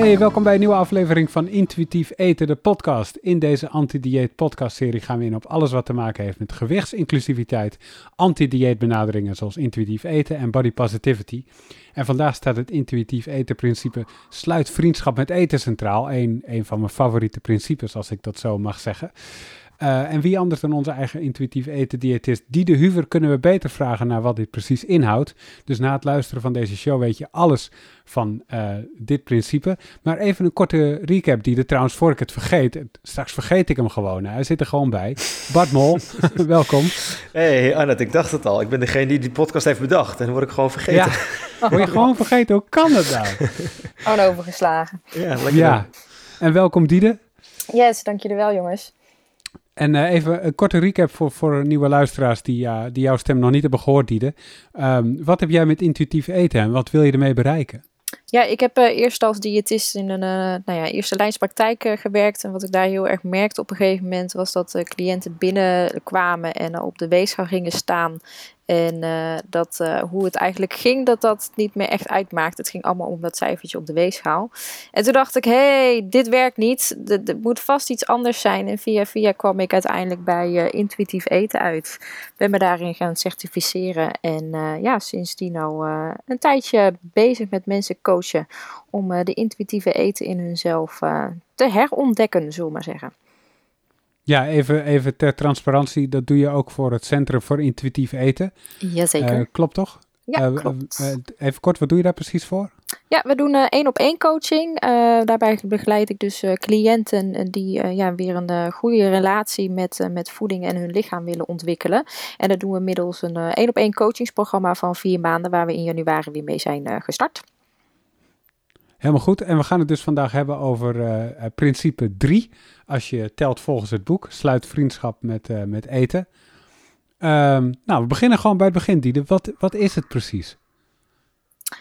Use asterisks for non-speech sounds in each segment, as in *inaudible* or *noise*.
Hey, welkom bij een nieuwe aflevering van Intuïtief Eten, de podcast. In deze anti-dieet podcastserie gaan we in op alles wat te maken heeft met gewichtsinclusiviteit, anti-dieet benaderingen zoals intuïtief eten en body positivity. En vandaag staat het intuïtief eten principe sluit vriendschap met eten centraal. Een, een van mijn favoriete principes, als ik dat zo mag zeggen. Uh, en wie anders dan onze eigen intuïtief eten diëtist de Huver kunnen we beter vragen naar wat dit precies inhoudt. Dus na het luisteren van deze show weet je alles van uh, dit principe. Maar even een korte recap, die de trouwens voor ik het vergeet. Straks vergeet ik hem gewoon. Hij zit er gewoon bij. Bart Mol, *laughs* welkom. Hey Annette, ik dacht het al. Ik ben degene die die podcast heeft bedacht. En dan word ik gewoon vergeten. Ja, word je gewoon vergeten? Hoe kan dat nou? Gewoon overgeslagen. Ja, lekker ja. En welkom Diede. Yes, dank jullie wel jongens. En uh, even een korte recap voor, voor nieuwe luisteraars die, die jouw stem nog niet hebben gehoord, Diede. Um, wat heb jij met intuïtief eten en wat wil je ermee bereiken? Ja, ik heb uh, eerst als diëtist in een nou ja, eerste lijnspraktijk gewerkt. En wat ik daar heel erg merkte op een gegeven moment was dat cliënten binnenkwamen en op de weegschaal gingen staan. En dat, hoe het eigenlijk ging, dat dat niet meer echt uitmaakt. Het ging allemaal om dat cijfertje op de weegschaal. En toen dacht ik, hé, hey, dit werkt niet. Er moet vast iets anders zijn. En via via kwam ik uiteindelijk bij intuïtief eten uit. Ben me daarin gaan certificeren. En ja, sindsdien al een tijdje bezig met mensen coachen. Om de intuïtieve eten in hunzelf te herontdekken, zullen we maar zeggen. Ja, even, even ter transparantie, dat doe je ook voor het Centrum voor Intuïtief Eten. Jazeker. Uh, klopt toch? Ja, uh, klopt. Uh, even kort, wat doe je daar precies voor? Ja, we doen één op één coaching. daarbij begeleid ik dus cliënten die ja, weer een goede relatie met, met voeding en hun lichaam willen ontwikkelen. En dat doen we middels een één op één coachingsprogramma van vier maanden, waar we in januari weer mee zijn gestart. Helemaal goed. En we gaan het dus vandaag hebben over uh, principe 3. Als je telt volgens het boek, sluit vriendschap met, uh, met eten. Um, nou, we beginnen gewoon bij het begin, Diede. Wat, wat is het precies?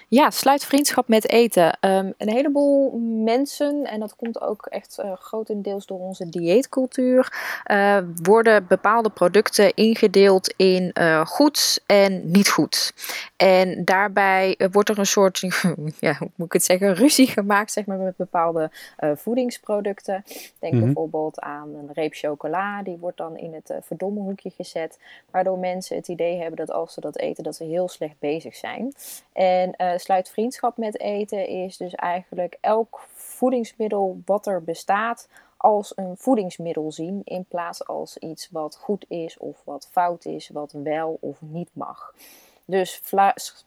Ja, sluit vriendschap met eten. Um, een heleboel mensen, en dat komt ook echt uh, grotendeels door onze dieetcultuur, uh, worden bepaalde producten ingedeeld in uh, goed en niet goed. En daarbij wordt er een soort, *laughs* ja, hoe moet ik het zeggen, ruzie gemaakt zeg maar, met bepaalde voedingsproducten. Denk mm -hmm. bijvoorbeeld aan een reep chocola, die wordt dan in het verdomme hoekje gezet, waardoor mensen het idee hebben dat als ze dat eten, dat ze heel slecht bezig zijn. En uh, sluit vriendschap met eten is dus eigenlijk elk voedingsmiddel wat er bestaat als een voedingsmiddel zien in plaats als iets wat goed is of wat fout is, wat wel of niet mag. Dus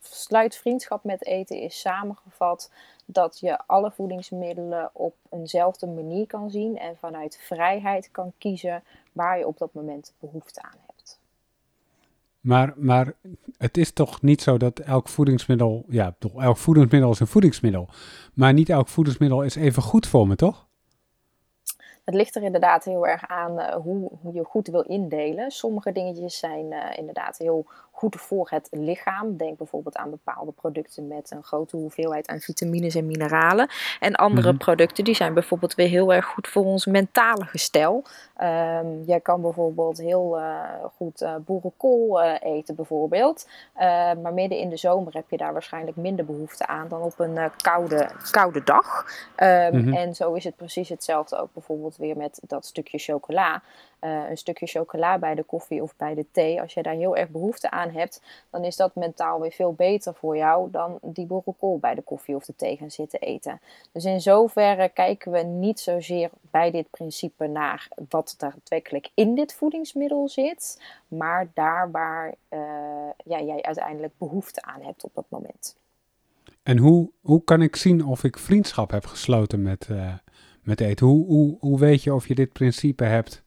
sluit vriendschap met eten is samengevat dat je alle voedingsmiddelen op eenzelfde manier kan zien en vanuit vrijheid kan kiezen waar je op dat moment behoefte aan hebt. Maar, maar het is toch niet zo dat elk voedingsmiddel, ja, toch, elk voedingsmiddel is een voedingsmiddel. Maar niet elk voedingsmiddel is even goed voor me, toch? Het ligt er inderdaad heel erg aan uh, hoe, hoe, je goed wil indelen. Sommige dingetjes zijn uh, inderdaad heel goed voor het lichaam. Denk bijvoorbeeld aan bepaalde producten met een grote hoeveelheid aan vitamines en mineralen. En andere mm -hmm. producten die zijn bijvoorbeeld weer heel erg goed voor ons mentale gestel. Um, jij kan bijvoorbeeld heel uh, goed uh, boerenkool uh, eten bijvoorbeeld. maar midden in de zomer heb je daar waarschijnlijk minder behoefte aan dan op een koude, koude dag. Um, mm -hmm. En zo is het precies hetzelfde ook bijvoorbeeld weer met dat stukje chocola. Een stukje chocola bij de koffie of bij de thee. Als je daar heel erg behoefte aan hebt, dan is dat mentaal weer veel beter voor jou dan die boerenkool bij de koffie of de thee gaan zitten eten. Dus in zoverre kijken we niet zozeer bij dit principe naar wat daadwerkelijk in dit voedingsmiddel zit, maar daar waar ja, jij uiteindelijk behoefte aan hebt op dat moment. En hoe, hoe kan ik zien of ik vriendschap heb gesloten met, uh, met eten? Hoe, hoe, hoe weet je of je dit principe hebt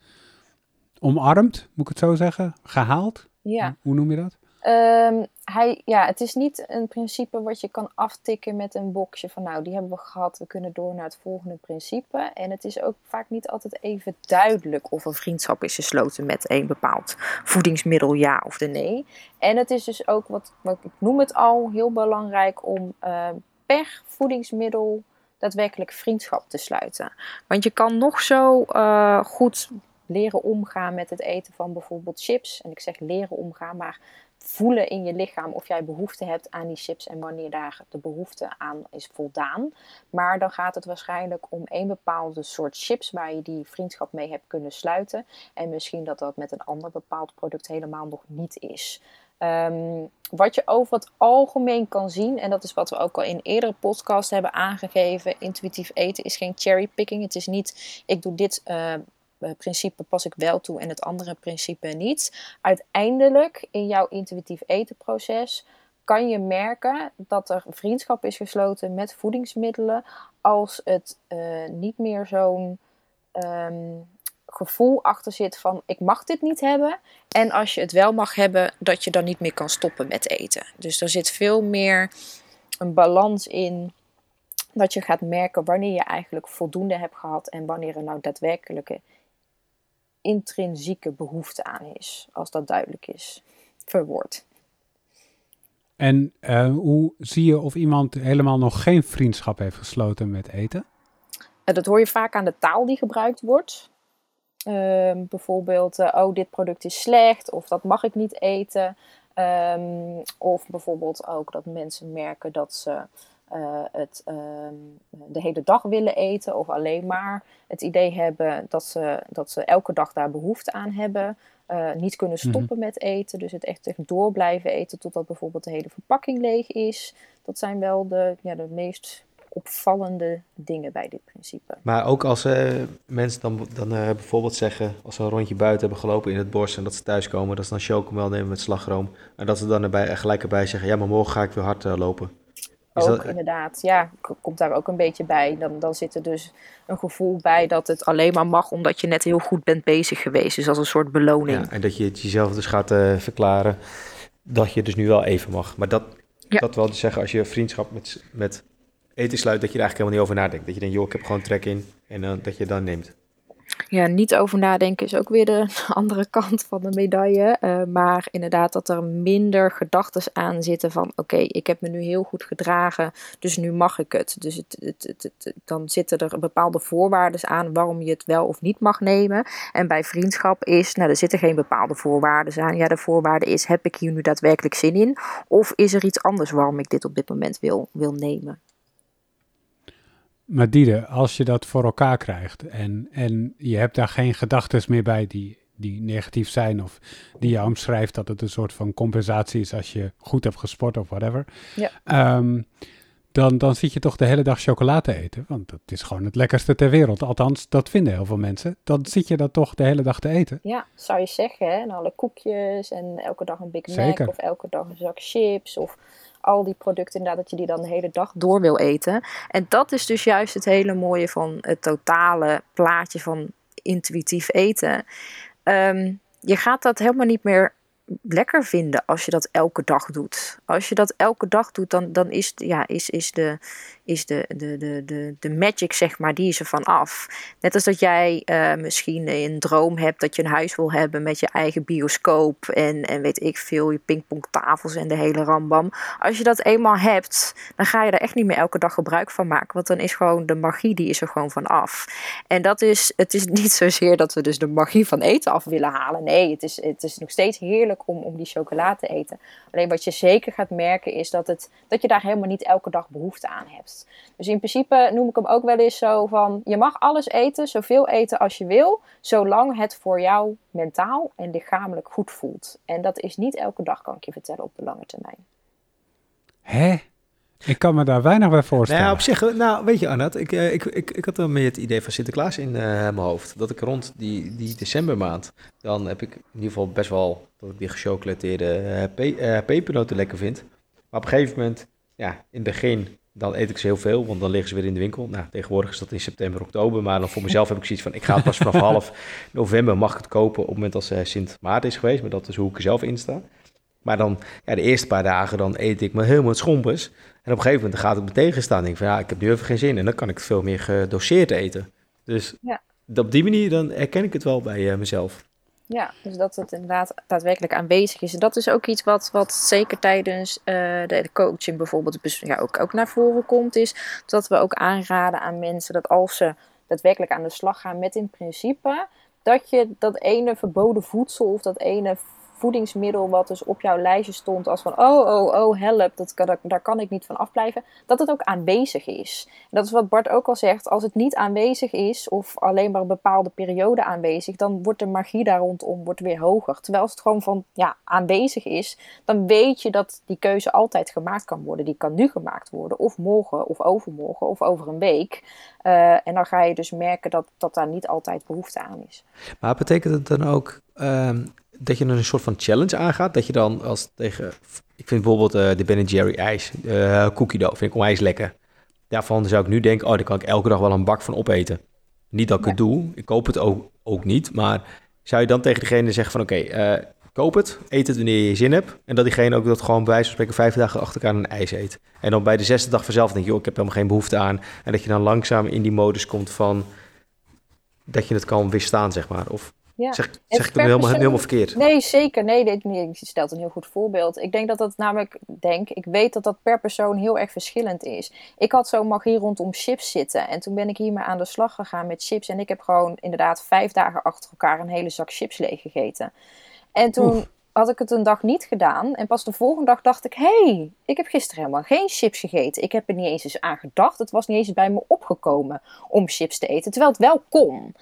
omarmd, moet ik het zo zeggen? Gehaald? Ja. Hoe noem je dat? Um, hij, ja, het is niet een principe wat je kan aftikken met een boxje van nou, die hebben we gehad, we kunnen door naar het volgende principe. En het is ook vaak niet altijd even duidelijk of een vriendschap is gesloten met een bepaald voedingsmiddel, ja of de nee. En het is dus ook, wat, wat ik noem het al, heel belangrijk om uh, per voedingsmiddel daadwerkelijk vriendschap te sluiten. Want je kan nog zo uh, goed leren omgaan met het eten van bijvoorbeeld chips. En ik zeg leren omgaan, maar voelen in je lichaam of jij behoefte hebt aan die chips en wanneer daar de behoefte aan is voldaan. Maar dan gaat het waarschijnlijk om een bepaalde soort chips waar je die vriendschap mee hebt kunnen sluiten. En misschien dat dat met een ander bepaald product helemaal nog niet is. Ehm, wat je over het algemeen kan zien, en dat is wat we ook al in eerdere podcast hebben aangegeven: intuïtief eten is geen cherrypicking. Het is niet, ik doe dit uh, principe pas ik wel toe en het andere principe niet. Uiteindelijk in jouw intuïtief etenproces kan je merken dat er vriendschap is gesloten met voedingsmiddelen als het uh, niet meer zo'n um, gevoel achter zit van ik mag dit niet hebben. En als je het wel mag hebben, dat je dan niet meer kan stoppen met eten. Dus er zit veel meer een balans in dat je gaat merken wanneer je eigenlijk voldoende hebt gehad en wanneer er nou daadwerkelijke intrinsieke behoefte aan is. Als dat duidelijk is, verwoord. En uh, hoe zie je of iemand helemaal nog geen vriendschap heeft gesloten met eten? Uh, dat hoor je vaak aan de taal die gebruikt wordt. Uh, bijvoorbeeld, uh, oh, dit product is slecht of dat mag ik niet eten. Um, of bijvoorbeeld ook dat mensen merken dat ze uh, het um, de hele dag willen eten of alleen maar het idee hebben dat ze, dat ze elke dag daar behoefte aan hebben. Uh, niet kunnen mhm. stoppen met eten, dus het echt, echt door blijven eten totdat bijvoorbeeld de hele verpakking leeg is. Dat zijn wel de, ja, de meest opvallende dingen bij dit principe. Maar ook als uh, mensen dan, dan uh, bijvoorbeeld zeggen, als ze een rondje buiten hebben gelopen in het bos en dat ze thuiskomen, dat ze dan chocomel nemen met slagroom. En dat ze dan erbij, gelijk erbij zeggen, ja maar morgen ga ik weer hard uh, lopen. Ook dat... inderdaad, ja, komt daar ook een beetje bij. Dan, dan zit er dus een gevoel bij dat het alleen maar mag omdat je net heel goed bent bezig geweest. Dus als een soort beloning. Ja, en dat je het jezelf dus gaat verklaren dat je dus nu wel even mag. Maar dat, ja. dat wil dus zeggen als je vriendschap met, met eten sluit, dat je er eigenlijk helemaal niet over nadenkt. Dat je denkt, joh, ik heb gewoon trek in en uh, dat je dan neemt. Ja, niet over nadenken is ook weer de *laughs* andere kant van de medaille. Uh, maar inderdaad dat er minder gedachten aan zitten van... oké, ik heb me nu heel goed gedragen, dus nu mag ik het. Dus het, het, het, dan zitten er bepaalde voorwaarden aan waarom je het wel of niet mag nemen. En bij vriendschap is, nou, er zitten geen bepaalde voorwaarden aan. Ja, de voorwaarde is, heb ik hier nu daadwerkelijk zin in? Of is er iets anders waarom ik dit op dit moment wil, wil nemen? Maar Diede, als je dat voor elkaar krijgt en, en je hebt daar geen gedachten meer bij die, die negatief zijn of die jou omschrijft dat het een soort van compensatie is als je goed hebt gesport of whatever, ja. Um, dan, dan zit je toch de hele dag chocolade eten. Want dat is gewoon het lekkerste ter wereld. Althans, dat vinden heel veel mensen. Dan zit je dat toch de hele dag te eten. Ja, zou je zeggen. Hè? En alle koekjes en elke dag een Big Mac Zeker. of elke dag een zak chips of al die producten inderdaad, dat je die dan de hele dag door wil eten. En dat is dus juist het hele mooie van het totale plaatje van intuïtief eten. Um, je gaat dat helemaal niet meer lekker vinden als je dat elke dag doet. Als je dat elke dag doet, dan, dan is, ja, is, is, de, is de, de, de, de, de magic, zeg maar, die is er van af. Net als dat jij uh, misschien een droom hebt dat je een huis wil hebben met je eigen bioscoop en, en weet ik veel, je pingpongtafels en de hele rambam. Als je dat eenmaal hebt, dan ga je er echt niet meer elke dag gebruik van maken, want dan is gewoon de magie, die is er gewoon van af. En dat is, het is *laughs* niet zozeer dat we dus de magie van eten af willen halen. Nee, het is, het is nog steeds heerlijk om, om die chocola te eten. Alleen wat je zeker gaat merken is dat, het, dat je daar helemaal niet elke dag behoefte aan hebt. Dus in principe noem ik hem ook wel eens zo van: je mag alles eten, zoveel eten als je wil, zolang het voor jou mentaal en lichamelijk goed voelt. En dat is niet elke dag, kan ik je vertellen, op de lange termijn. Hè? Ik kan me daar weinig bij voorstellen. Nou, op zich, nou, weet je, Annette, ik, eh, ik, ik, ik had dan meer het idee van Sinterklaas in uh, mijn hoofd. Dat ik rond die, die decembermaand, dan heb ik in ieder geval best wel dat ik die gechocolateerde uh, pe pepernoten lekker vind. Maar op een gegeven moment, ja, in het begin, dan eet ik ze heel veel, want dan liggen ze weer in de winkel. Nou, tegenwoordig is dat in september, oktober. Maar dan voor mezelf heb ik zoiets van, ik ga het pas vanaf *laughs* half november mag ik het kopen op het moment als Sint Maarten is geweest. Maar dat is hoe ik er zelf in sta. Maar dan, ja, de eerste paar dagen, dan eet ik me helemaal het schompers. En op een gegeven moment gaat het me tegenstaan. Ik denk van, ja, ik heb nu even geen zin. En dan kan ik het veel meer gedoseerd eten. Dus ja. op die manier, dan herken ik het wel bij uh, mezelf. Ja, dus dat het inderdaad daadwerkelijk aanwezig is. En dat is ook iets wat, wat zeker tijdens uh, de, coaching bijvoorbeeld ja, ook, ook naar voren komt. Is dat we ook aanraden aan mensen dat als ze daadwerkelijk aan de slag gaan met in principe dat je dat ene verboden voedsel of dat ene voedingsmiddel wat dus op jouw lijstje stond als van oh, oh, oh, help, dat daar kan ik niet van afblijven, dat het ook aanwezig is. En dat is wat Bart ook al zegt, als het niet aanwezig is of alleen maar een bepaalde periode aanwezig, dan wordt de magie daar rondom wordt weer hoger. Terwijl als het gewoon van ja, aanwezig is, dan weet je dat die keuze altijd gemaakt kan worden. Die kan nu gemaakt worden, of morgen, of overmorgen, of over een week. Uh, en dan ga je dus merken dat, dat daar niet altijd behoefte aan is. Maar betekent het dan ook um, dat je een soort van challenge aangaat. Dat je dan als tegen. Ik vind bijvoorbeeld uh, de Ben Jerry ijs, uh, cookie dough, vind ik onwijs lekker. Daarvan zou ik nu denken, oh, daar kan ik elke dag wel een bak van opeten. Niet dat ik het doe, ik koop het ook, ook niet. Maar zou je dan tegen degene zeggen van, oké, okay, uh, koop het, eet het wanneer je zin hebt. En dat diegene ook dat gewoon bij wijze van spreken vijf dagen achter elkaar een ijs eet. En dan bij de zesde dag vanzelf denk je, joh, ik heb helemaal geen behoefte aan. En dat je dan langzaam in die modus komt van, dat je het kan weerstaan, zeg maar. Of ja. Zeg, zeg ik het helemaal, helemaal verkeerd? Nee, zeker. Nee, dit, je stelt een heel goed voorbeeld. Ik denk dat dat namelijk, denk, ik weet dat dat per persoon heel erg verschillend is. Ik had zo'n magie rondom chips zitten. En toen ben ik hiermee aan de slag gegaan met chips. En ik heb gewoon inderdaad vijf dagen achter elkaar een hele zak chips leeg gegeten. En toen had ik het een dag niet gedaan. En pas de volgende dag dacht ik: hé, hey, ik heb gisteren helemaal geen chips gegeten. Ik heb er niet eens eens aan gedacht. Het was niet eens bij me opgekomen om chips te eten. Terwijl het wel kon.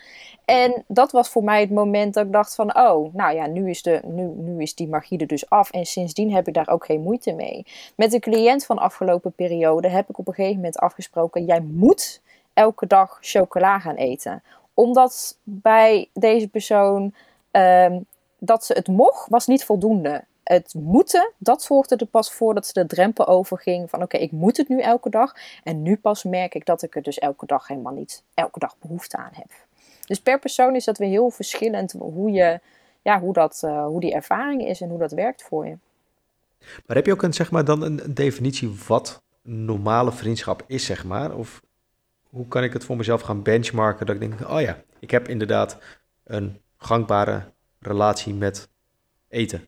En dat was voor mij het moment dat ik dacht van, oh, nou ja, nu is, de, nu, nu is die magie er dus af. En sindsdien heb ik daar ook geen moeite mee. Met de cliënt van afgelopen periode heb ik op een gegeven moment afgesproken, jij moet elke dag chocola gaan eten. Omdat bij deze persoon ehm, dat ze het mocht, was niet voldoende. Het moeten, dat zorgde er pas voor dat ze de drempel overging van oké, ik moet het nu elke dag. En nu pas merk ik dat ik er dus elke dag helemaal niet elke dag behoefte aan heb. Dus per persoon is dat weer heel verschillend hoe, je, ja, hoe, dat, uh, hoe die ervaring is en hoe dat werkt voor je. Maar heb je ook een, zeg maar, dan een, definitie wat normale vriendschap is, zeg maar? Of hoe kan ik het voor mezelf gaan benchmarken dat ik denk, oh ja, ik heb inderdaad een gangbare relatie met eten?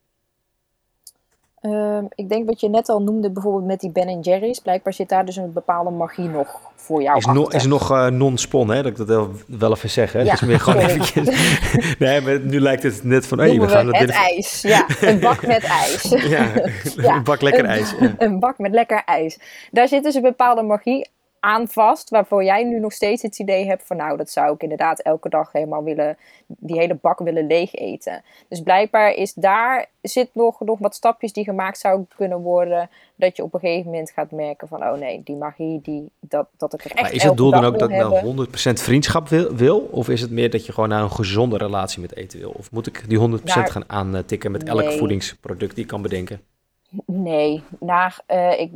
Um, ik denk wat je net al noemde, bijvoorbeeld met die Ben Jerry's. Blijkbaar zit daar dus een bepaalde magie nog voor jou Is, no, is nog uh, non-spon, hè? Dat ik dat wel, even zeg, hè? Ja, dus meer gewoon *laughs* eventjes... *laughs* nee, maar nu lijkt het net van... Hey, we gaan het ijs, ja. Een bak met ijs. *laughs* ja, ja, een bak lekker een, ijs. Ja. Een bak met lekker ijs. Daar zit dus een bepaalde magie aan vast, waarvoor jij nu nog steeds het idee hebt van nou, dat zou ik inderdaad elke dag helemaal willen, die hele bak willen leeg eten. Dus blijkbaar is daar, zit nog, nog wat stapjes die gemaakt zouden kunnen worden, dat je op een gegeven moment gaat merken van oh nee, die magie, die, dat, dat ik er echt Maar is het doel dan ook dat nou 100% vriendschap wil, wil, Of is het meer dat je gewoon naar een gezonde relatie met eten wil? Of moet ik die 100% nou, gaan aantikken met elk voedingsproduct die ik kan bedenken? Nee, naar, uh, ik,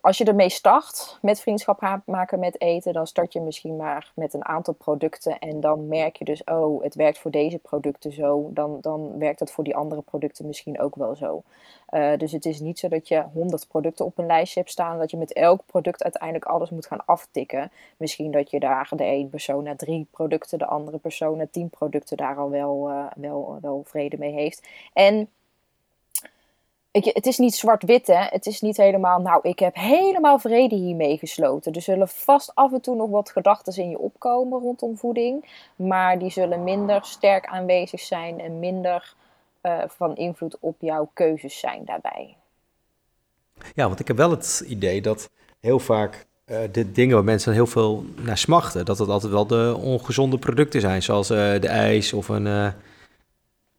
als je ermee start met vriendschap maken met eten, dan start je misschien maar met een aantal producten. En dan merk je dus, oh, het werkt voor deze producten zo. Dan, dan werkt het voor die andere producten misschien ook wel zo. Uh, dus het is niet zo dat je 100 producten op een lijstje hebt staan. Dat je met elk product uiteindelijk alles moet gaan aftikken. Misschien dat je daar de ene persoon na drie producten, de andere persoon na tien producten daar al wel, wel, wel vrede mee heeft. En je, het is niet zwart-wit, hè. Het is niet helemaal, nou, ik heb helemaal vrede hiermee gesloten. Er zullen vast af en toe nog wat gedachten in je opkomen rondom voeding. Maar die zullen minder sterk aanwezig zijn en minder uh, van invloed op jouw keuzes zijn daarbij. Ja, want ik heb wel het idee dat heel vaak uh, de dingen waar mensen heel veel naar smachten, dat het altijd wel de ongezonde producten zijn. Zoals uh, de ijs of een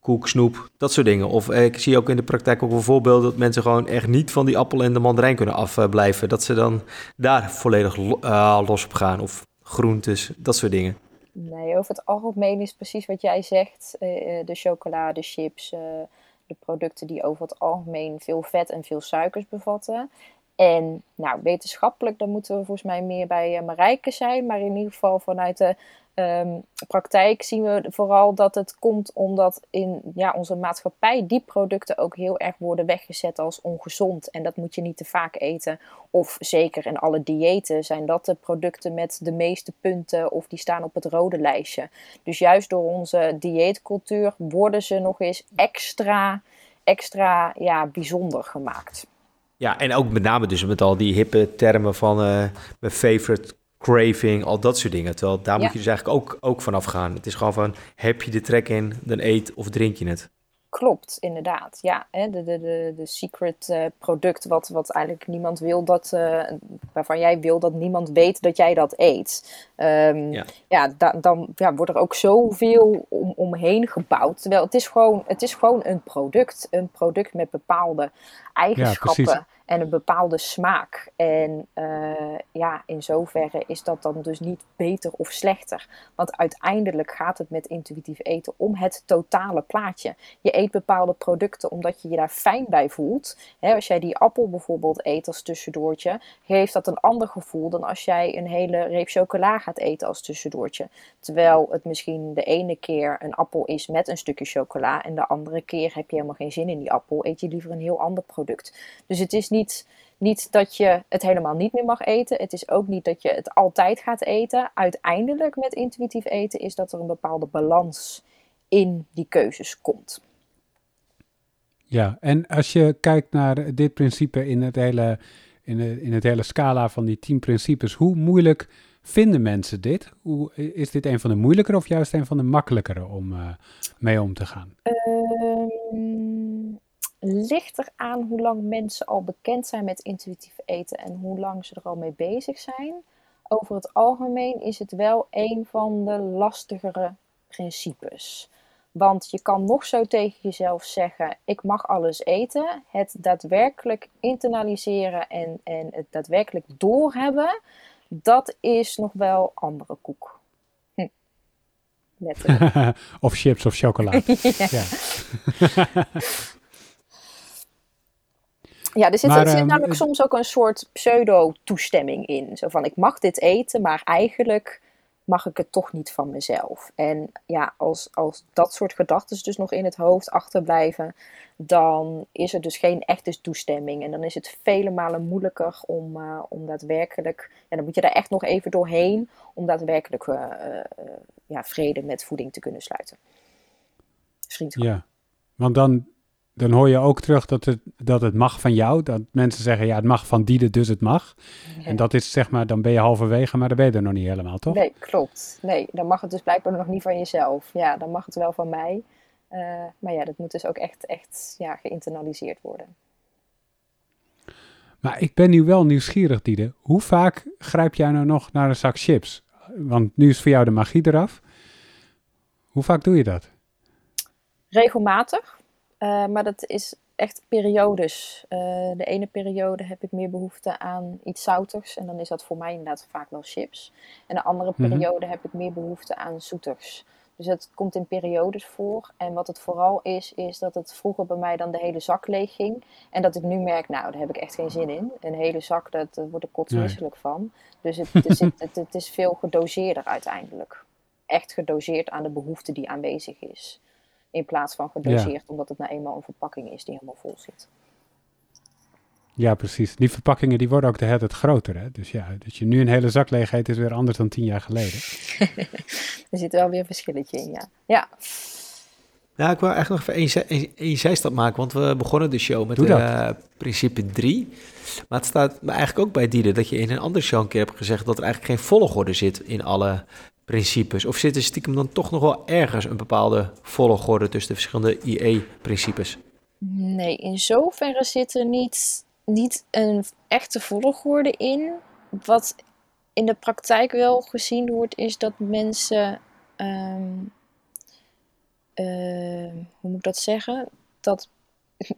koek, snoep, dat soort dingen. Of eh, ik zie ook in de praktijk ook een voorbeeld dat mensen gewoon echt niet van die appel en de mandarijn kunnen afblijven. Dat ze dan daar volledig uh, los op gaan. Of groentes, dat soort dingen. Nee, over het algemeen is precies wat jij zegt. Uh, de chocolade, chips, de producten die over het algemeen veel vet en veel suikers bevatten. En nou, wetenschappelijk, dan moeten we volgens mij meer bij Marijke zijn. Maar in ieder geval vanuit de um, praktijk zien we vooral dat het komt omdat in ja, onze maatschappij die producten ook heel erg worden weggezet als ongezond. En dat moet je niet te vaak eten. Of zeker in alle diëten zijn dat de producten met de meeste punten of die staan op het rode lijstje. Dus juist door onze dieetcultuur worden ze nog eens extra, extra ja, bijzonder gemaakt. Ja, en ook met name dus met al die hippe termen van uh, mijn favorite craving, al dat soort dingen. Terwijl daar moet je dus eigenlijk ook, ook vanaf gaan. Het is gewoon van, heb je de trek in, dan eet of drink je het. Klopt, inderdaad. Ja, hè, de, de, de, de secret uh, product wat, wat eigenlijk niemand wil dat, uh, waarvan jij wil dat niemand weet dat jij dat eet. Um, ja, ja da, dan ja, wordt er ook zoveel om, omheen gebouwd. Terwijl het is, gewoon, het is gewoon een product. Een product met bepaalde eigenschappen. Ja, en een bepaalde smaak. En uh, ja, in zoverre is dat dan dus niet beter of slechter. Want uiteindelijk gaat het met intuïtief eten om het totale plaatje. Je eet bepaalde producten omdat je je daar fijn bij voelt. als jij die appel bijvoorbeeld eet als tussendoortje, geeft dat een ander gevoel dan als jij een hele reep chocola gaat eten als tussendoortje. Terwijl het misschien de ene keer een appel is met een stukje chocola en de andere keer heb je helemaal geen zin in die appel, eet je liever een heel ander product. Dus het is niet, niet dat je het helemaal niet meer mag eten. Het is ook niet dat je het altijd gaat eten. Uiteindelijk met intuïtief eten is dat er een bepaalde balans in die keuzes komt. Ja, en als je kijkt naar dit principe in het hele, in, in het hele scala van die tien principes, hoe moeilijk vinden mensen dit? Hoe, is dit een van de moeilijkere of juist een van de makkelijkere om uh, mee om te gaan? Um, ligt er aan hoe lang mensen al bekend zijn met intuïtief eten en hoe lang ze er al mee bezig zijn. Over het algemeen is het wel een van de lastigere principes. Want je kan nog zo tegen jezelf zeggen: ik mag alles eten. Het daadwerkelijk internaliseren en, en het daadwerkelijk doorhebben, dat is nog wel andere koek. Hm. *laughs* of chips of chocola. *laughs* ja. *laughs* Ja, er zit, er zit ehm, namelijk soms ook een soort pseudo-toestemming in. Zo van, ik mag dit eten, maar eigenlijk mag ik het toch niet van mezelf. En ja, als, als dat soort gedachten dus nog in het hoofd achterblijven, dan is er dus geen echte toestemming. En dan is het vele malen moeilijker om, uh, om daadwerkelijk, en dan moet je daar echt nog even doorheen, om daadwerkelijk uh, uh, ja, vrede met voeding te kunnen sluiten. Vriendschap. Ja, want dan, dan hoor je ook terug dat het, dat het mag van jou. Dat mensen zeggen, ja, het mag van Diede, dus het mag. En dat is zeg maar, dan ben je halverwege, maar dan ben je er nog niet helemaal, toch? Nee, klopt. Nee, dan mag het dus blijkbaar nog niet van jezelf. Ja, dan mag het wel van mij. Uh, maar ja, dat moet dus ook echt, echt ja, geïnternaliseerd worden. Maar ik ben nu wel nieuwsgierig, Diede. Hoe vaak grijp jij nou nog naar een zak chips? Want nu is voor jou de magie eraf. Hoe vaak doe je dat? Regelmatig. Uh, maar dat is echt periodes. Uh, de ene periode heb ik meer behoefte aan iets zouters. En dan is dat voor mij inderdaad vaak wel chips. En de andere mhm. periode heb ik meer behoefte aan zoeters. Dus het komt in periodes voor. En wat het vooral is, is dat het vroeger bij mij dan de hele zak leeg ging. En dat ik nu merk, nou, daar heb ik echt geen zin in. Een hele zak, dat, daar word ik kotsmisselijk van. Dus het, het, het, het is veel gedoseerder uiteindelijk. Echt gedoseerd aan de behoefte die aanwezig is. In plaats van gedoseerd, omdat het nou eenmaal een verpakking is die helemaal vol zit. Ja, precies. Die verpakkingen die worden ook de hele tijd groter. Hè? Dus ja, dat je nu een hele zak leeg eet is weer anders dan tien jaar geleden. *laughs* er zit wel weer een verschilletje in, ja. Ja. Nou, ik wil eigenlijk nog even één, zijstap maken, want we begonnen de show met uh, principe 3. Maar het staat eigenlijk ook bij Dieder dat je in een andere show een keer hebt gezegd dat er eigenlijk geen volgorde zit in alle principes? Of zit er stiekem dan toch nog wel ergens een bepaalde volgorde tussen de verschillende IE-principes? Nee, in zoverre zit er niet, niet een echte volgorde in. Wat in de praktijk wel gezien wordt, is dat mensen. Ehm, ehm, hoe moet ik dat zeggen? Dat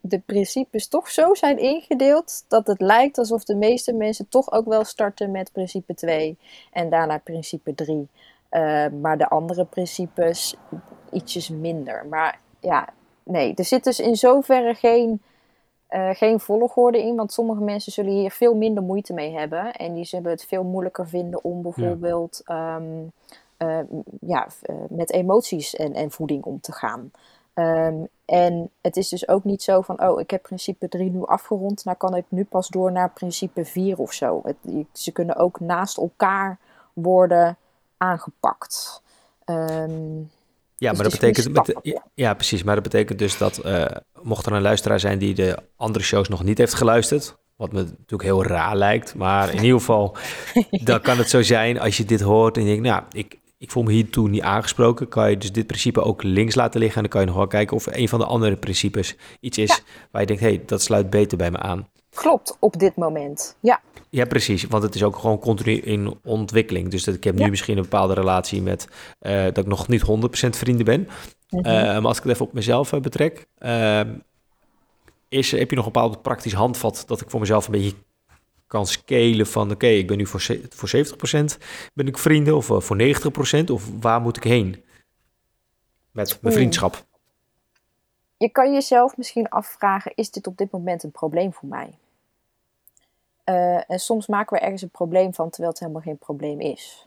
de principes toch zo zijn ingedeeld dat het lijkt alsof de meeste mensen toch ook wel starten met principe 2 en daarna principe 3. Uh, maar de andere principes ietsjes minder. Maar ja, nee, er zit dus in zoverre geen, uh, geen volgorde in. Want sommige mensen zullen hier veel minder moeite mee hebben. En die zullen het veel moeilijker vinden om bijvoorbeeld ja. Um, uh, ja, met emoties en, en voeding om te gaan. Um, en het is dus ook niet zo van, oh, ik heb principe 3 nu afgerond, nou kan ik nu pas door naar principe 4 of zo. Het, ze kunnen ook naast elkaar worden aangepakt. Um, ja, dus maar dat betekent. ja, precies. Maar dat betekent dus dat. Uh, mocht er een luisteraar zijn die de andere shows nog niet heeft geluisterd. Wat me natuurlijk heel raar lijkt. Maar in ieder geval, *laughs* dan kan het zo zijn als je dit hoort en je denkt, nou, ik, ik voel me hiertoe niet aangesproken. Kan je dus dit principe ook links laten liggen. En dan kan je nog wel kijken of een van de andere principes iets is waar je denkt, hé, hey, dat sluit beter bij me aan. Klopt, op dit moment. Ja. Ja, precies. Want het is ook gewoon continu in ontwikkeling. Dus dat ik heb nu misschien een bepaalde relatie met uh, dat ik nog niet 100% vrienden ben. Mm maar als ik het even op mezelf uh, betrek, is, heb je nog een bepaald praktisch handvat dat ik voor mezelf een beetje kan scalen van oké, ik ben nu voor, voor 70% ben ik vrienden of voor 90% of waar moet ik heen met mijn vriendschap? Je kan jezelf misschien afvragen, is dit op dit moment een probleem voor mij? Uh, en soms maken we ergens een probleem van terwijl het helemaal geen probleem is.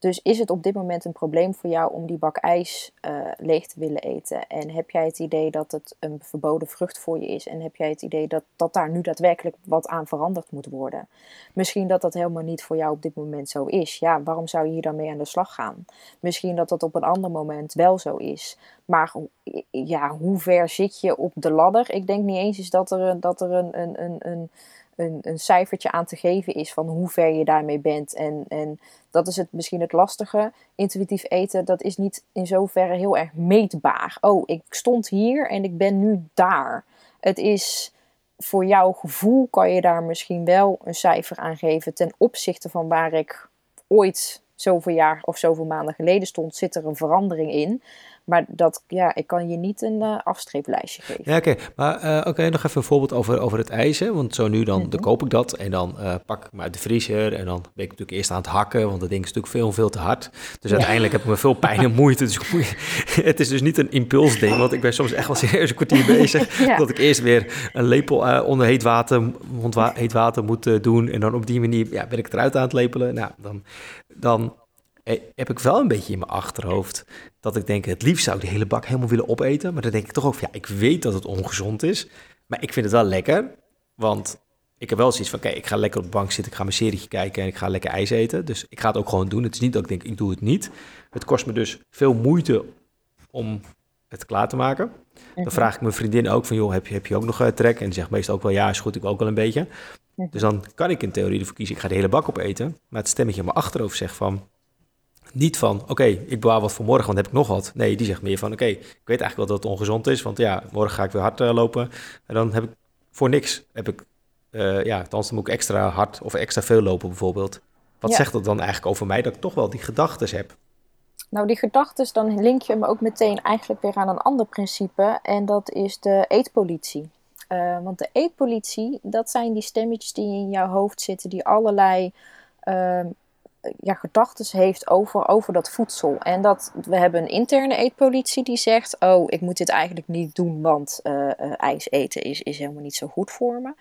Dus is het op dit moment een probleem voor jou om die bak ijs uh, leeg te willen eten? En heb jij het idee dat het een verboden vrucht voor je is? En heb jij het idee dat, dat daar nu daadwerkelijk wat aan veranderd moet worden? Misschien dat dat helemaal niet voor jou op dit moment zo is. Ja, waarom zou je hier dan mee aan de slag gaan? Misschien dat dat op een ander moment wel zo is. Maar ja, hoe ver zit je op de ladder? Ik denk niet eens is dat er, dat er een, een, een, een een, een cijfertje aan te geven is van hoe ver je daarmee bent. En, en dat is het, misschien het lastige. Intuïtief eten, dat is niet in zoverre heel erg meetbaar. Oh, ik stond hier en ik ben nu daar. Het is voor jouw gevoel kan je daar misschien wel een cijfer aan geven ten opzichte van waar ik ooit zoveel jaar of zoveel maanden geleden stond, zit er een verandering in. Maar dat, ja, ik kan je niet een uh, afstreeplijstje geven. Ja, oké. Maar uh, oké, nog even een voorbeeld over, over het ijs. Want zo nu dan, mm -hmm. dan koop ik dat en dan uh, pak ik me uit de vriezer. En dan ben ik natuurlijk eerst aan het hakken, want dat ding is natuurlijk veel, veel te hard. Dus ja. uiteindelijk heb ik me veel pijn en moeite. Dus *laughs* het is dus niet een impulsding, want ik ben soms echt wel serieus een kwartier bezig. *laughs* ja. Dat ik eerst weer een lepel onder heet water, heet water moet doen. En dan op die manier ja, ben ik het eruit aan het lepelen. Nou, dan, dan heb ik wel een beetje in mijn achterhoofd dat ik denk, het liefst zou ik de hele bak helemaal willen opeten. Maar dan denk ik toch ook, ja, ik weet dat het ongezond is. Maar ik vind het wel lekker, want ik heb wel zoiets van, oké, ik ga lekker op de bank zitten, ik ga mijn serietje kijken en ik ga lekker ijs eten. Dus ik ga het ook gewoon doen. Het is niet dat ik denk, ik doe het niet. Het kost me dus veel moeite om het klaar te maken. Dan mhm. vraag ik mijn vriendin ook van, joh, heb je, heb je ook nog uh, trek? En die zegt meestal ook wel, ja, is goed, ik ook wel een beetje. Mhm. Dus dan kan ik in theorie ervoor kiezen, ik ga de hele bak opeten. Maar het stemmetje in mijn achterhoofd zegt van, niet van, oké, ik bewaar wat voor morgen, want heb ik nog wat. Nee, die zegt meer van, oké, ik weet eigenlijk wel dat het ongezond is, want ja, morgen ga ik weer hard uh, lopen. En dan heb ik voor niks, heb ik, uh, ja, dan moet ik extra hard of extra veel lopen bijvoorbeeld. Wat zegt dat dan eigenlijk over mij, dat ik toch wel die gedachten heb? Nou, die gedachten, dan link je me ook meteen eigenlijk weer aan een ander principe. En dat is de eetpolitie. Uh, want de eetpolitie, dat zijn die stemmetjes die in jouw hoofd zitten, die allerlei uh, ja, gedachten heeft over, over dat voedsel. En dat we hebben een interne eetpolitie die zegt: Oh, ik moet dit eigenlijk niet doen, want uh, uh, ijs eten is, is helemaal niet zo goed voor me.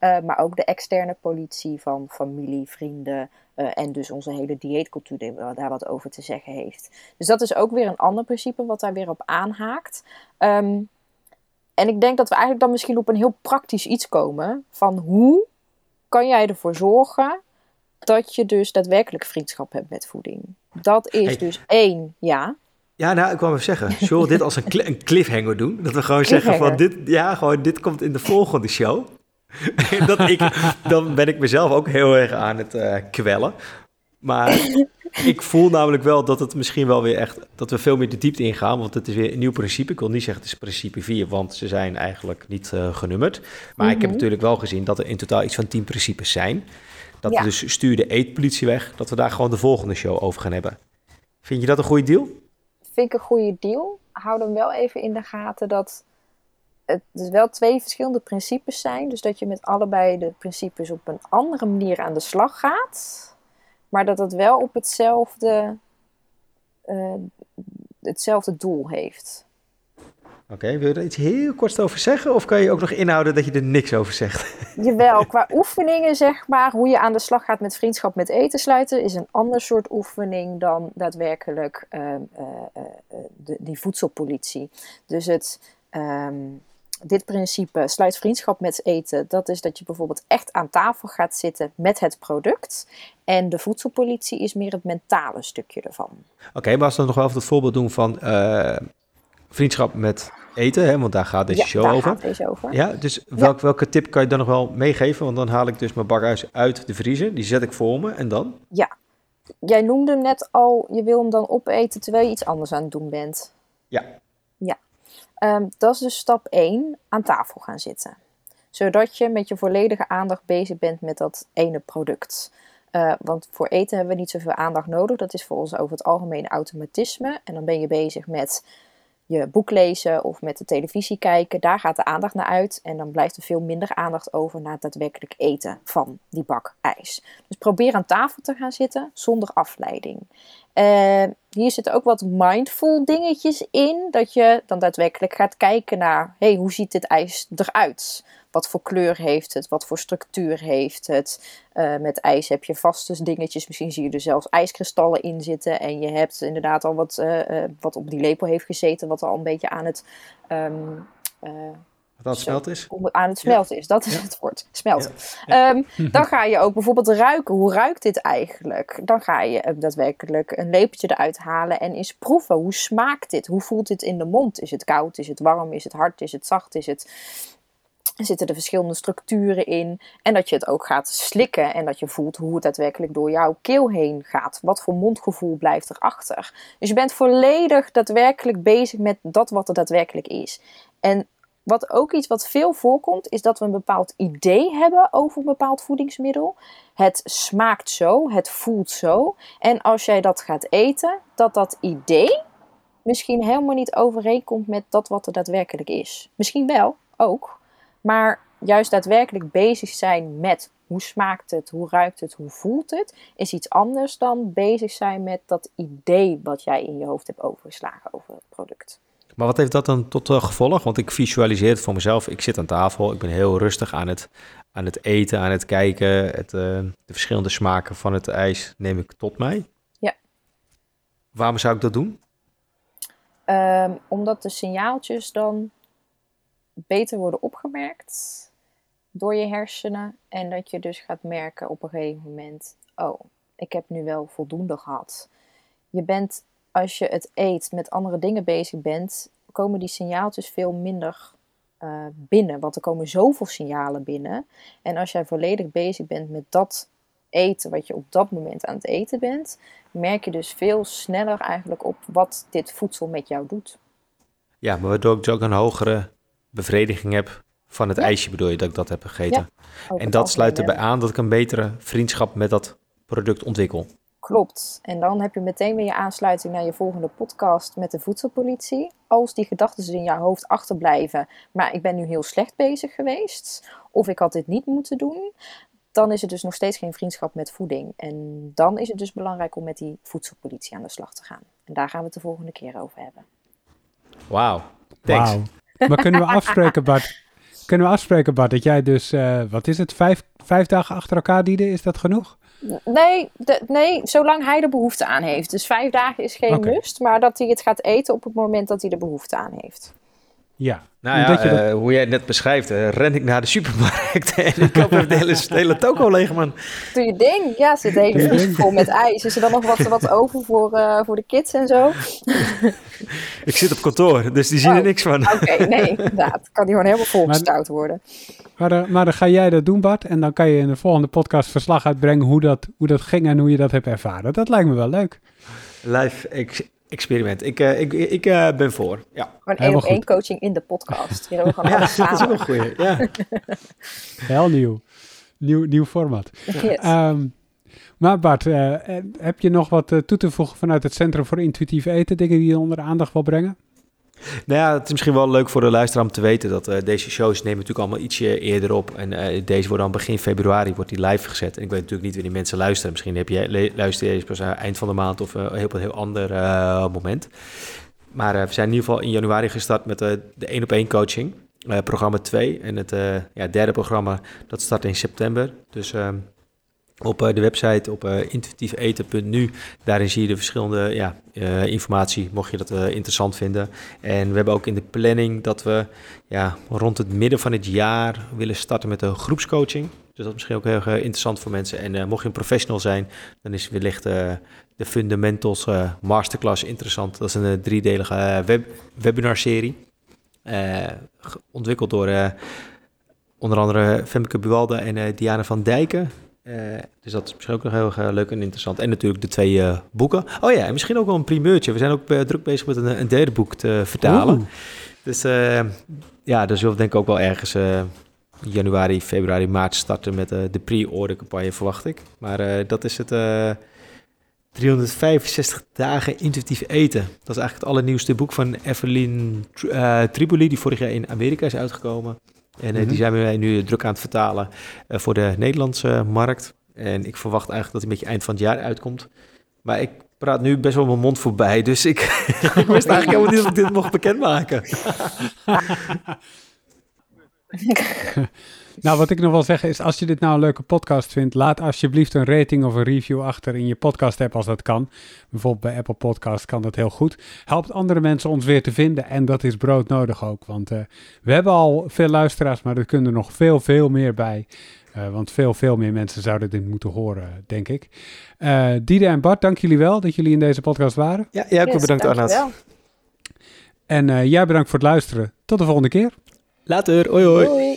Uh, maar ook de externe politie van familie, vrienden en dus onze hele dieetcultuur die daar wat over te zeggen heeft. Dus dat is ook weer een ander principe wat daar weer op aanhaakt. Um, en ik denk dat we eigenlijk dan misschien op een heel praktisch iets komen van hoe kan jij ervoor zorgen dat je dus daadwerkelijk vriendschap hebt met voeding. Dat is dus één, ja. Ja, nou, ik wou even zeggen, zullen we dit als een, een cliffhanger doen? Dat we gewoon zeggen van dit, ja, gewoon dit komt in de volgende show. *laughs* dat ik, dan ben ik mezelf ook heel erg aan het uh, kwellen. Maar ik voel namelijk wel dat het misschien wel weer echt, dat we veel meer de diepte ingaan, want het is weer een nieuw principe. Ik wil niet zeggen het is principe 4, want ze zijn eigenlijk niet uh, genummerd. Maar mm -hmm. ik heb mhm. natuurlijk wel gezien dat er in totaal iets van 10 principes zijn. Dat we dus stuur de eetpolitie weg, dat we daar gewoon de volgende show over gaan hebben. Vind je dat een goede deal? Vind ik een goede deal. Hou dan wel even in de gaten dat het dus wel twee verschillende principes zijn. Dus dat je met allebei de principes op een andere manier aan de slag gaat. Maar dat het wel op hetzelfde, uh, hetzelfde doel heeft. Oké, wil je er iets heel kort over zeggen? Of kan je ook nog inhouden dat je er niks over zegt? *laughs* Jawel, qua oefeningen zeg maar, hoe je aan de slag gaat met vriendschap met eten sluiten, is een ander soort oefening dan daadwerkelijk uh, uh, uh, de, die voedselpolitie. Dus het, um, dit principe, sluit vriendschap met eten, dat is dat je bijvoorbeeld echt aan tafel gaat zitten met het product. En de voedselpolitie is meer het mentale stukje ervan. Oké, okay, maar als we nog wel even het voorbeeld doen van eh, vriendschap met eten, hè, want daar gaat deze ja, show daar over. gaat deze over. Ja, dus welk, welke tip kan je dan nog wel meegeven? Want dan haal ik dus mijn bakhuis uit de vriezer, die zet ik voor me en dan? Jij noemde hem net al, je wil hem dan opeten terwijl je iets anders aan het doen bent. Ja. Ja. Ehm, dat is dus stap 1, aan tafel gaan zitten. Zodat je met je volledige aandacht bezig bent met dat ene product. Eh, want voor eten hebben we niet zoveel aandacht nodig. Dat is voor ons over het algemeen automatisme. En dan ben je bezig met je boek lezen of met de televisie kijken. Daar gaat de aandacht naar uit. En dan blijft er veel minder aandacht over naar het daadwerkelijk eten van die bak ijs. Dus probeer aan tafel te gaan zitten zonder afleiding. Uh, hier zitten ook wat mindful dingetjes in. Dat je dan daadwerkelijk gaat kijken naar: hey, hoe ziet dit ijs eruit? Wat voor kleur heeft het? Wat voor structuur heeft het? Uh, met ijs heb je vaste dingetjes. Misschien zie je er zelfs ijskristallen in zitten. En je hebt inderdaad al wat, uh, wat op die lepel heeft gezeten. Wat al een beetje aan het. Um, wat aan het smelten is? Aan het smelten ja. is, dat is ja. het woord. Smelten. Ja. Um, *laughs* dan ga je ook bijvoorbeeld ruiken. Hoe ruikt dit eigenlijk? Dan ga je daadwerkelijk een lepeltje eruit halen en eens proeven. Hoe smaakt dit? Hoe voelt dit in de mond? Is het koud? Is het warm? Is het hard? Is het zacht? Is het... Zitten er verschillende structuren in. En dat je het ook gaat slikken. En dat je voelt hoe het daadwerkelijk door jouw keel heen gaat. Wat voor mondgevoel blijft erachter. Dus je bent volledig daadwerkelijk bezig met dat wat er daadwerkelijk is. En wat ook iets wat veel voorkomt, is dat we een bepaald idee hebben over een bepaald voedingsmiddel. Het smaakt zo, het voelt zo. En als jij dat gaat eten, dat dat idee misschien helemaal niet overeenkomt met dat wat er daadwerkelijk is. Misschien wel, ook. Maar juist daadwerkelijk bezig zijn met hoe smaakt het, hoe ruikt het, hoe voelt het, is iets anders dan bezig zijn met dat idee wat jij in je hoofd hebt overgeslagen over het product. Maar wat heeft dat dan tot uh, gevolg? Want ik visualiseer het voor mezelf. Ik zit aan tafel, ik ben heel rustig aan het, aan het eten, aan het kijken. Het, uh, de verschillende smaken van het ijs neem ik tot mij. Ja. Waarom zou ik dat doen? Um, omdat de signaaltjes dan beter worden opgemerkt door je hersenen. En dat je dus gaat merken op een gegeven moment: oh, ik heb nu wel voldoende gehad. Je bent als je het eet, met andere dingen bezig bent, komen die signaaltjes veel minder uh, binnen. Want er komen zoveel signalen binnen. En als jij volledig bezig bent met dat eten wat je op dat moment aan het eten bent, merk je dus veel sneller eigenlijk op wat dit voedsel met jou doet. Ja, maar waardoor ik dus ook een hogere bevrediging heb van het ja. ijsje, bedoel je dat ik dat heb gegeten. Ja, en dat sluit erbij aan dat ik een betere vriendschap met dat product ontwikkel. Klopt. En dan heb je meteen weer je aansluiting naar je volgende podcast met de voedselpolitie. Als die gedachten dus in jouw hoofd achterblijven, maar ik ben nu heel slecht bezig geweest, of ik had dit niet moeten doen, dan is het dus nog steeds geen vriendschap met voeding. En dan is het dus belangrijk om met die voedselpolitie aan de slag te gaan. En daar gaan we het de volgende keer over hebben. Wauw, thanks. Wow. Maar kunnen we *laughs* afspreken, Bart? Kunnen we afspreken, Bart, dat jij dus, uh, wat is het, vijf, vijf dagen achter elkaar dienen? Is dat genoeg? Nee, de, nee, zolang hij er behoefte aan heeft. Dus vijf dagen is geen okay. must, maar dat hij het gaat eten op het moment dat hij er behoefte aan heeft. Ja. Nou ja, je uh, hoe jij het net beschrijft, uh, ren ik naar de supermarkt *laughs* en ik koop even de hele, de hele toko leeg, man. Doe je ding. Ja, zit de hele vries vol met ijs. Is er dan nog wat, wat over voor, uh, voor de kids en zo? *laughs* ik zit op kantoor, dus die zien oh, er niks van. Oké, okay, nee, *laughs* inderdaad. Kan die gewoon helemaal volgestouwd worden. Maar, maar, maar dan ga jij dat doen, Bart. En dan kan je in de volgende podcast verslag uitbrengen hoe dat, hoe dat ging en hoe je dat hebt ervaren. Dat lijkt me wel leuk. Live experiment. Ik, uh, ik, ik uh, ben voor. Ja. Gewoon één op één coaching in de podcast. Hier *laughs* gewoon ja, dat is ook een goeie. Ja. *laughs* Heel nieuw. Nieuw, nieuw format. Yes. Um, maar Bart, uh, heb je nog wat toe te voegen vanuit het Centrum voor Intuïtief Eten? Dingen die je onder de aandacht wil brengen? Nou ja, het is misschien wel leuk voor de luisteraar om te weten dat uh, deze shows nemen natuurlijk allemaal ietsje eerder op. En uh, deze wordt dan begin februari wordt die live gezet. En ik weet natuurlijk niet wanneer mensen luisteren. Misschien heb je, luister je pas eind van de maand of uh, op een heel ander moment. Maar we zijn in ieder geval in januari gestart met de 1 op 1 coaching. programma 2. En het ja, derde programma dat start in september. Dus op de website op uh, intuïtiefeten.nu. Daarin zie je de verschillende ja, uh, informatie, mocht je dat interessant vinden. En we hebben ook in de planning dat we ja, rond het midden van het jaar willen starten met een groepscoaching. Dus dat is misschien ook heel interessant voor mensen. En mocht je een professional zijn, dan is wellicht de Fundamentals Masterclass interessant. Dat is een driedelige web webinarserie. ontwikkeld door onder andere Femke Buwalde en Diana van Dijken. Dus dat is misschien ook nog heel erg leuk en interessant. En natuurlijk de twee boeken. Oh ja, en misschien ook wel een primeurtje. We zijn ook druk bezig met een, een derde boek te vertalen. Dus ja, daar zullen we denk ik ook wel ergens januari, februari, maart starten met de pre-order campagne, verwacht ik. Maar dat is het uh, eh, 365 dagen intuïtief eten. Dat is eigenlijk het allernieuwste boek van Evelyn Triboli, die vorig jaar in Amerika is uitgekomen. En mm -hmm. die zijn wij nu druk aan het vertalen voor de Nederlandse markt. En ik verwacht eigenlijk dat hij een beetje eind van het jaar uitkomt. Maar ik praat nu best wel mijn mond voorbij, dus ik, *laughs* ik wist eigenlijk helemaal niet of ik dit mocht bekendmaken. *laughs* *laughs* nou, wat ik nog wil zeggen is, als je dit nou een leuke podcast vindt, laat alsjeblieft een rating of een review achter in je podcast app als dat kan. Bijvoorbeeld bij Apple Podcast kan dat heel goed. Helpt andere mensen ons weer te vinden en dat is broodnodig ook, want uh, we hebben al veel luisteraars, maar er kunnen er nog veel, veel meer bij. Uh, want veel, veel meer mensen zouden dit moeten horen, denk ik. Uh, Diede en Bart, dank jullie wel dat jullie in deze podcast waren. Ja, jij ook yes, bedankt Arnaud. En jij bedankt voor het luisteren. Tot de volgende keer. Later, hoi hoi. hoi.